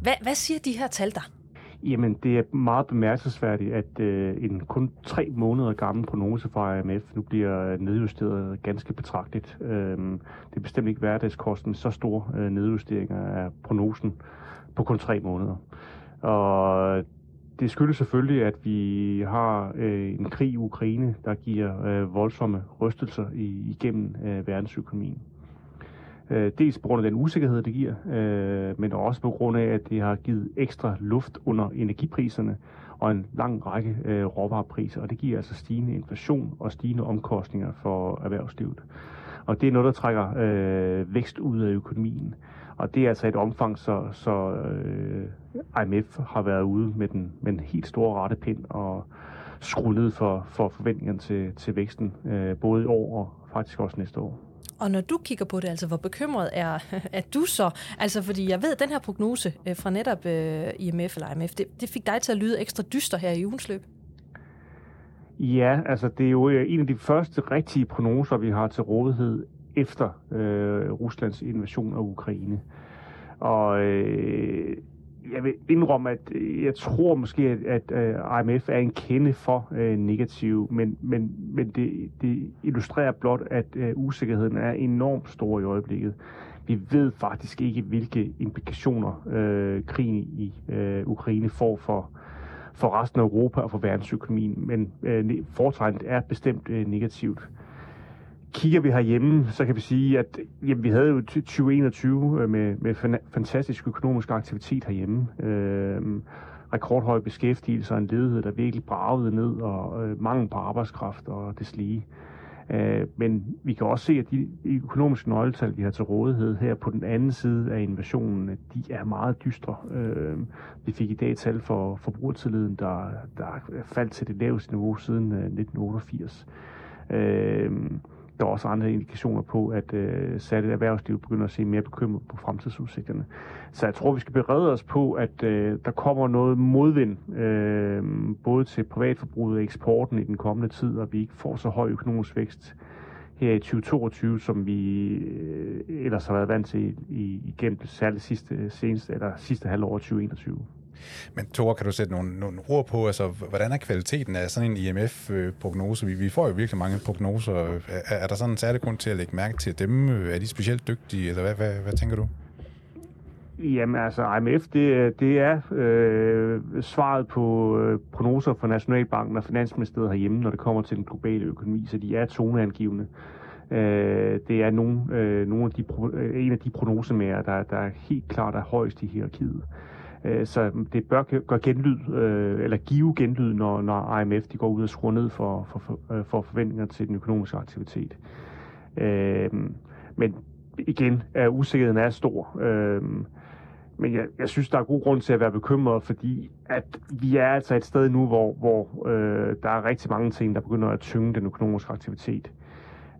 Hvad, hvad siger de her tal der? Jamen, det er meget bemærkelsesværdigt, at øh, en kun tre måneder gammel prognose fra IMF nu bliver nedjusteret ganske betragteligt. Øh, det er bestemt ikke hverdagskosten så store øh, nedjusteringer af prognosen på kun tre måneder. Og det skyldes selvfølgelig, at vi har øh, en krig i Ukraine, der giver øh, voldsomme rystelser i, igennem øh, verdensøkonomien. Øh, dels på grund af den usikkerhed, det giver, øh, men også på grund af, at det har givet ekstra luft under energipriserne og en lang række øh, råvarepriser, og det giver altså stigende inflation og stigende omkostninger for erhvervslivet. Og det er noget, der trækker øh, vækst ud af økonomien. Og det er altså et omfang, så, så øh, IMF har været ude med den, med en helt stor rettepind og skruet ned for, for forventningerne til, til væksten, øh, både i år og faktisk også næste år. Og når du kigger på det, altså hvor bekymret er, er du så? Altså fordi jeg ved, at den her prognose øh, fra netop øh, IMF eller IMF, det, det fik dig til at lyde ekstra dyster her i ugens løb. Ja, altså det er jo øh, en af de første rigtige prognoser, vi har til rådighed efter øh, Ruslands invasion af Ukraine. Og øh, jeg vil indrømme, at jeg tror måske, at, at øh, IMF er en kende for øh, negativ, men, men, men det, det illustrerer blot, at øh, usikkerheden er enormt stor i øjeblikket. Vi ved faktisk ikke, hvilke implikationer øh, krigen i øh, Ukraine får for, for resten af Europa og for verdensøkonomien, men øh, foretegnet er bestemt øh, negativt. Kigger vi herhjemme, så kan vi sige, at jamen, vi havde jo 2021 øh, med, med fantastisk økonomisk aktivitet herhjemme. Øh, rekordhøj beskæftigelse og en ledighed, der virkelig bragede ned, og øh, mangel på arbejdskraft og det slige. Øh, men vi kan også se, at de økonomiske nøgletal, vi har til rådighed her på den anden side af invasionen, de er meget dystre. Øh, vi fik i dag tal for forbrugertilliden, der, der faldt til det laveste niveau siden 1988. Øh, der er også andre indikationer på, at øh, særligt erhvervsliv begynder at se mere bekymret på fremtidsudsigterne. Så jeg tror, vi skal berede os på, at øh, der kommer noget modvind, øh, både til privatforbruget og eksporten i den kommende tid, og vi ikke får så høj økonomisk vækst her i 2022, som vi øh, ellers har været vant til i, igennem særligt sidste, seneste, eller sidste halvår 2021. Men Tore, kan du sætte nogle, nogle ord på, altså, hvordan er kvaliteten af sådan en IMF-prognose? Vi, vi får jo virkelig mange prognoser. Er, er der sådan en særlig grund til at lægge mærke til dem? Er de specielt dygtige, eller hvad, hvad, hvad tænker du? Jamen altså, IMF, det, det er øh, svaret på øh, prognoser fra Nationalbanken og Finansministeriet herhjemme, når det kommer til den globale økonomi, så de er toneangivende. Øh, det er nogle, øh, nogle af de, øh, en af de prognosemager, der, der helt klart er højst i hierarkiet. Øh, Øh, så det bør gøre genlyd, øh, eller give genlyd, når, når IMF de går ud og skruer ned for, for, for, øh, for forventninger til den økonomiske aktivitet. Øh, men igen, er usikkerheden er stor. Men jeg, jeg synes, der er god grund til at være bekymret, fordi at vi er altså et sted nu, hvor, hvor øh, der er rigtig mange ting, der begynder at tynge den økonomiske aktivitet.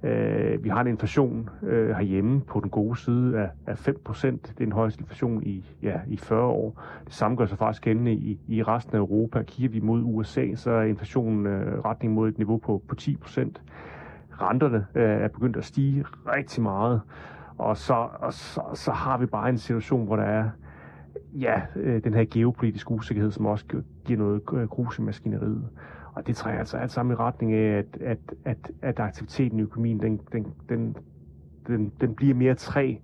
Øh, vi har en inflation øh, herhjemme på den gode side af, af 5%. Det er den højeste inflation i, ja, i 40 år. Det samme gør sig faktisk gældende i, i resten af Europa. Kigger vi mod USA, så er inflationen øh, retning mod et niveau på, på 10%. Renterne øh, er begyndt at stige rigtig meget. Og, så, og så, så har vi bare en situation, hvor der er ja, øh, den her geopolitiske usikkerhed, som også giver noget øh, grus i maskineriet. Og det trækker altså alt sammen i retning af, at, at, at, at aktiviteten i økonomien, den, den, den, den, den bliver mere træ,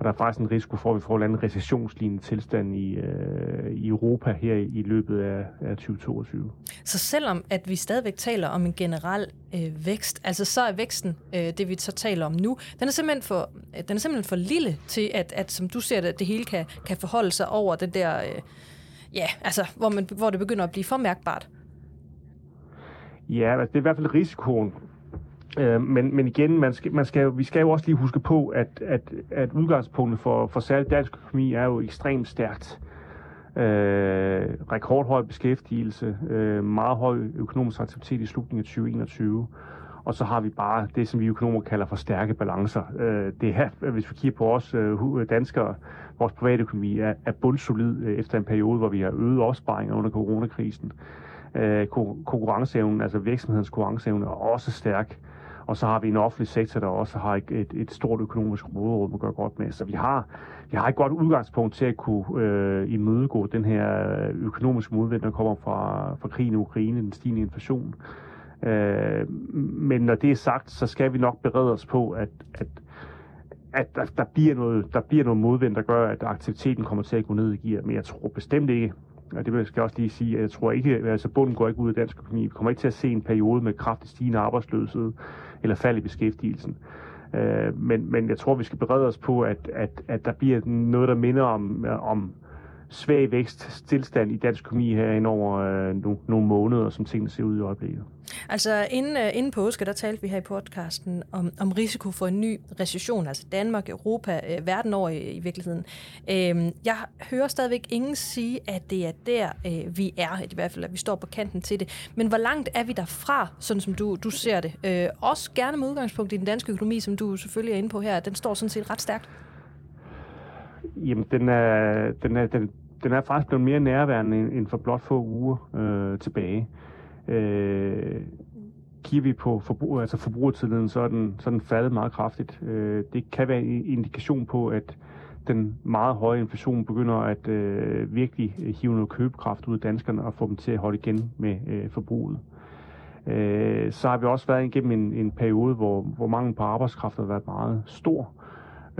og der er faktisk en risiko for, at vi får en anden recessionslignende tilstand i, øh, i Europa her i løbet af, af 2022. Så selvom at vi stadigvæk taler om en generel øh, vækst, altså så er væksten, øh, det vi så taler om nu, den er simpelthen for, øh, den er simpelthen for lille til, at, at som du ser det, det hele kan, kan forholde sig over den der, øh, ja, altså hvor, man, hvor det begynder at blive for mærkbart. Ja, altså det er i hvert fald risikoen Øh, men, men igen, man skal, man skal, vi skal jo også lige huske på, at, at, at udgangspunktet for, for særligt dansk økonomi er jo ekstremt stærkt. Øh, rekordhøj beskæftigelse, øh, meget høj økonomisk aktivitet i slutningen af 2021, og så har vi bare det, som vi økonomer kalder for stærke balancer. Øh, det her, hvis vi kigger på os øh, danskere, vores private økonomi er, er bundsolid øh, efter en periode, hvor vi har øget opsparinger under coronakrisen. Øh, konkurrenceevnen, altså virksomhedens konkurrenceevne, er også stærk. Og så har vi en offentlig sektor, der også har et, et, et stort økonomisk råderum at gøre godt med. Så vi har, vi har et godt udgangspunkt til at kunne øh, imødegå den her øh, økonomiske modvind, der kommer fra, fra krigen i Ukraine, den stigende inflation. Øh, men når det er sagt, så skal vi nok berede os på, at, at, at der, der, bliver noget, der bliver noget modvind, der gør, at aktiviteten kommer til at gå ned i gear. Men jeg tror bestemt ikke, og det skal jeg også lige sige, at jeg tror ikke, altså bunden går ikke ud af dansk økonomi. Vi kommer ikke til at se en periode med kraftigt stigende arbejdsløshed eller fald i beskæftigelsen. Øh, men, men jeg tror, vi skal berede os på, at, at, at der bliver noget, der minder om, om svag vækst, stillstand i dansk økonomi her ind over øh, nogle, nogle måneder, som tingene ser ud i øjeblikket. Altså inden, uh, inden påske, der talte vi her i podcasten om, om risiko for en ny recession, altså Danmark, Europa, uh, verden over i, i virkeligheden. Uh, jeg hører stadigvæk ingen sige, at det er der, uh, vi er, i hvert fald at vi står på kanten til det. Men hvor langt er vi derfra, sådan som du, du ser det? Uh, også gerne med udgangspunkt i den danske økonomi, som du selvfølgelig er inde på her. Den står sådan set ret stærkt. Jamen, den er, den er, den, den er faktisk blevet mere nærværende end for blot få uger øh, tilbage. Øh, kigger vi på forbrug, altså forbrugertilliden, så er, den, så er den faldet meget kraftigt. Øh, det kan være en indikation på, at den meget høje inflation begynder at øh, virkelig hive noget købekraft ud af danskerne og få dem til at holde igen med øh, forbruget. Øh, så har vi også været igennem en, en periode, hvor, hvor mangel på arbejdskraft har været meget stor øh,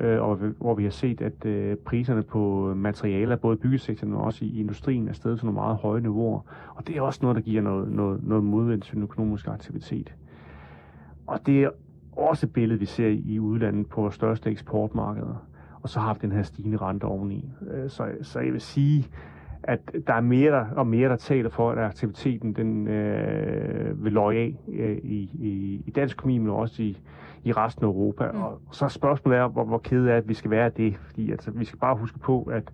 Øh, og hvor vi har set, at øh, priserne på materialer, både i byggesektoren og også i industrien, er stedet til nogle meget høje niveauer. Og det er også noget, der giver noget, noget, noget modvind til den økonomiske aktivitet. Og det er også et billede, vi ser i udlandet på vores største eksportmarkeder. Og så har vi den her stigende rente oveni. Øh, så, så jeg vil sige, at der er mere og mere, der taler for, at aktiviteten den, øh, vil løje af øh, i, i, i dansk økonomi, men også i, i resten af Europa. Mm. Og så spørgsmålet er, hvor, hvor kede er, at vi skal være det. Fordi altså, vi skal bare huske på, at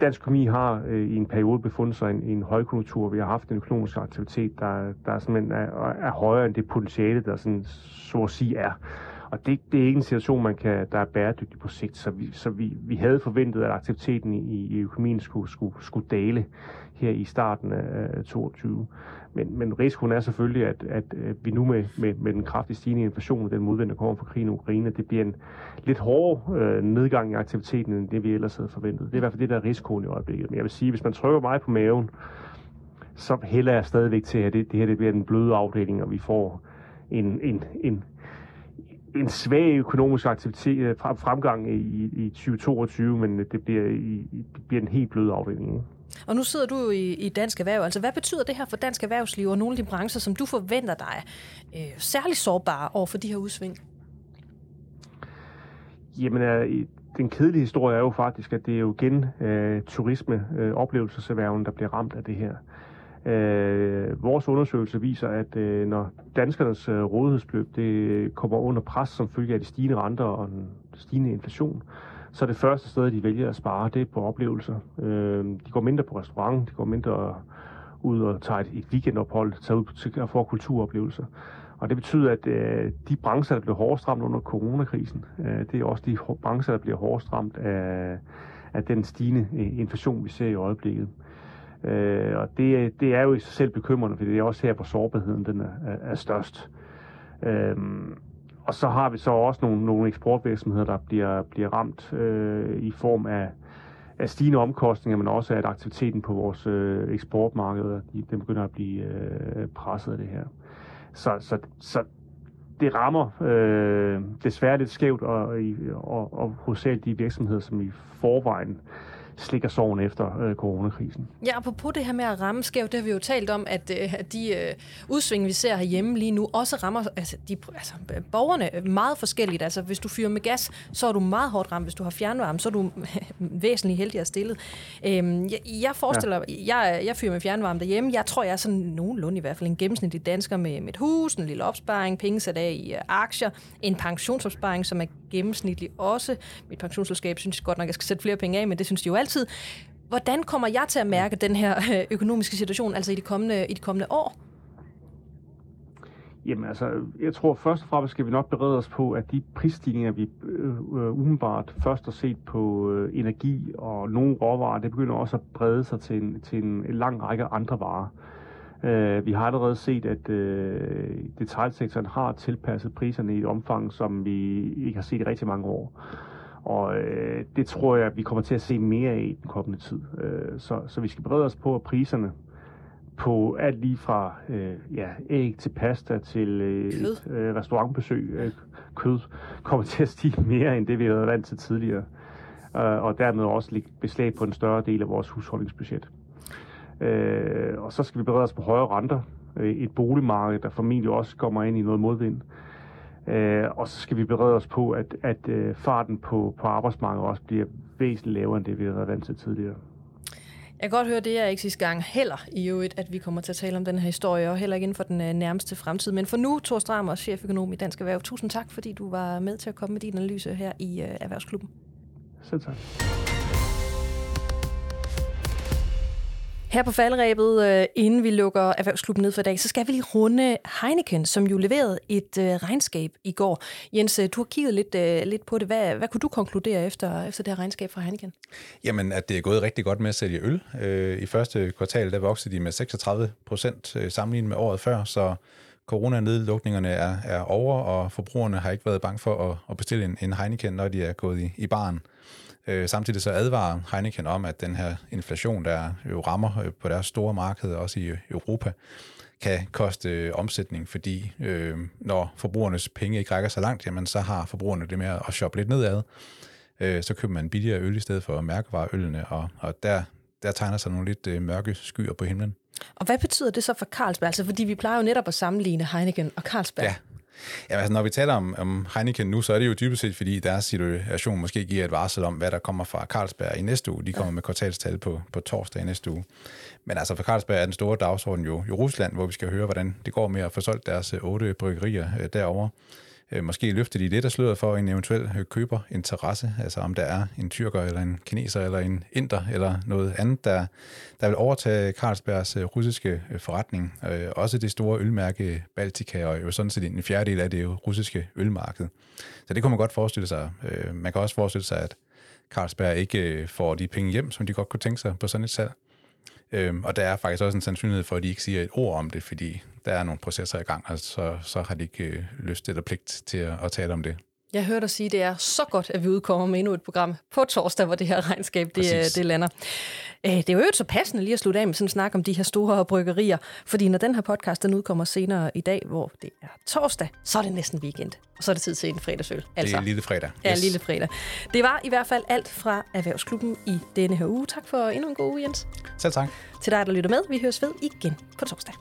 dansk økonomi har øh, i en periode befundet sig i en, en højkonjunktur. Vi har haft en økonomisk aktivitet, der, der simpelthen er, er højere end det potentiale, der sådan, så at sige er. Og det, det er ikke en situation, man kan, der er bæredygtig på sigt. Så vi, så vi, vi havde forventet, at aktiviteten i, i økonomien skulle, skulle, skulle dale her i starten af 2022. Men, men risikoen er selvfølgelig, at, at vi nu med, med, med den kraftige stigende inflation og den modvind, der kommer fra krigen i Ukraine, det bliver en lidt hårdere øh, nedgang i aktiviteten, end det vi ellers havde forventet. Det er i hvert fald det, der er risikoen i øjeblikket. Men jeg vil sige, hvis man trykker mig på maven, så hælder jeg stadigvæk til, at det, det her det bliver den bløde afdeling, og vi får en, en, en, en svag økonomisk aktivitet, øh, fremgang i, i 2022, men det bliver, i, det bliver en helt blød afdeling. Og nu sidder du i, i Dansk Erhverv. Altså, hvad betyder det her for dansk erhvervsliv og nogle af de brancher, som du forventer dig øh, særligt sårbare over for de her udsving? Jamen, øh, den kedelige historie er jo faktisk, at det er jo igen øh, turisme, øh, oplevelseserhverven, der bliver ramt af det her. Øh, Øh, vores undersøgelse viser, at øh, når danskernes øh, rådighedsbeløb det øh, kommer under pres som følge af de stigende renter og den stigende inflation, så det første sted, de vælger at spare, det er på oplevelser. Øh, de går mindre på restaurant, de går mindre ud og tager et, et weekendophold, tager ud til at få kulturoplevelser. Og det betyder, at øh, de brancher, der blev hårdest ramt under coronakrisen, øh, det er også de brancher, der bliver hårdest ramt af, af den stigende øh, inflation, vi ser i øjeblikket. Øh, Øh, og det, det er jo i sig selv bekymrende, for det er også her, hvor sårbarheden den er, er størst. Øh, og så har vi så også nogle, nogle eksportvirksomheder, der bliver, bliver ramt øh, i form af, af stigende omkostninger, men også at aktiviteten på vores øh, eksportmarkeder, de, den begynder at blive øh, presset af det her. Så, så, så det rammer øh, desværre lidt skævt, og, og, og, og hos de virksomheder, som i forvejen slikker sorgen efter øh, coronakrisen. Ja, apropos det her med at ramme skævt, det har vi jo talt om, at, øh, at de øh, udsving, vi ser herhjemme lige nu, også rammer altså, de, altså, borgerne meget forskelligt. Altså, hvis du fyrer med gas, så er du meget hårdt ramt. Hvis du har fjernvarme, så er du væsentligt heldigere stillet. Øhm, jeg, jeg forestiller, ja. jeg, jeg fyrer med fjernvarme derhjemme. Jeg tror, jeg er sådan nogenlunde i hvert fald en gennemsnitlig dansker med, et hus, en lille opsparing, penge sat af i uh, aktier, en pensionsopsparing, som er gennemsnitlig også. Mit pensionsselskab synes godt nok, at jeg skal sætte flere penge af, men det synes de jo altid. Hvordan kommer jeg til at mærke den her øh, økonomiske situation, altså i de kommende, i de kommende år? Jamen altså, jeg tror først og fremmest skal vi nok berede os på, at de prisstigninger, vi øh, øh, umiddelbart først har set på øh, energi og nogle råvarer, det begynder også at brede sig til en, til en lang række andre varer. Øh, vi har allerede set, at øh, detaljsektoren har tilpasset priserne i et omfang, som vi ikke har set i rigtig mange år. Og øh, det tror jeg, vi kommer til at se mere af i den kommende tid. Øh, så, så vi skal brede os på, at priserne på alt lige fra øh, ja, æg til pasta til øh, et, øh, restaurantbesøg, øh, kød, kommer til at stige mere end det, vi har været vant til tidligere. Øh, og dermed også ligge beslag på en større del af vores husholdningsbudget. Øh, og så skal vi berede os på højere renter. Øh, et boligmarked, der formentlig også kommer ind i noget modvind. Øh, og så skal vi berede os på, at, at øh, farten på, på arbejdsmarkedet også bliver væsentligt lavere, end det vi har været vant til tidligere. Jeg kan godt høre, det er ikke sidste gang heller i øvrigt, at vi kommer til at tale om den her historie, og heller ikke inden for den øh, nærmeste fremtid. Men for nu, Thor Strammer, cheføkonom i Dansk Erhverv, tusind tak, fordi du var med til at komme med din analyse her i uh, Erhvervsklubben. Selv tak. Her på faldrebet, øh, inden vi lukker Erhvervsklubben ned for i dag, så skal vi lige runde Heineken, som jo leverede et øh, regnskab i går. Jens, øh, du har kigget lidt, lidt på det. Hvad, hvad kunne du konkludere efter, efter det her regnskab fra Heineken? Jamen, at det er gået rigtig godt med at sælge øl. I første kvartal, der voksede de med 36 procent sammenlignet med året før, så coronanedlukningerne er, er over, og forbrugerne har ikke været bange for at, at bestille en, en Heineken, når de er gået i, i baren. Øh, samtidig så advarer Heineken om, at den her inflation, der jo rammer øh, på deres store marked, også i Europa, kan koste øh, omsætning, fordi øh, når forbrugernes penge ikke rækker så langt, jamen så har forbrugerne det med at shoppe lidt nedad. Øh, så køber man billigere øl i stedet for mærkevareølene, og, og der, der tegner sig nogle lidt øh, mørke skyer på himlen. Og hvad betyder det så for Carlsberg? Altså, fordi vi plejer jo netop at sammenligne Heineken og Carlsberg. Ja, Ja, altså, når vi taler om, om Heineken nu, så er det jo dybest set, fordi deres situation måske giver et varsel om, hvad der kommer fra Carlsberg i næste uge. De kommer ja. med kvartalstal på, på torsdag i næste uge. Men altså for Carlsberg er den store dagsorden jo, jo Rusland, hvor vi skal høre, hvordan det går med at få solgt deres øh, otte bryggerier øh, derovre. Øh, måske løfte de lidt af sløret for en eventuel øh, køberinteresse, altså om der er en tyrker eller en kineser eller en inder eller noget andet, der, der vil overtage Carlsbergs øh, russiske øh, forretning. Også det store ølmærke Baltica, og jo sådan set en fjerdedel af det russiske ølmarked. Så det kunne man godt forestille sig. Man kan også forestille sig, at Carlsberg ikke får de penge hjem, som de godt kunne tænke sig på sådan et salg. Øhm, og der er faktisk også en sandsynlighed for, at de ikke siger et ord om det, fordi der er nogle processer i gang, og så, så har de ikke øh, lyst eller pligt til at, at tale om det. Jeg hørte dig sige, at det er så godt, at vi udkommer med endnu et program på torsdag, hvor det her regnskab det, øh, det lander. Øh, det er jo så passende lige at slutte af med sådan en snak om de her store bryggerier, fordi når den her podcast den udkommer senere i dag, hvor det er torsdag, så er det næsten weekend. Og så er det tid til en fredagsøl. Altså, det er altså. lille fredag. Yes. Ja, lille fredag. Det var i hvert fald alt fra Erhvervsklubben i denne her uge. Tak for endnu en god uge, Jens. Selv tak. Til dig, der lytter med. Vi høres ved igen på torsdag.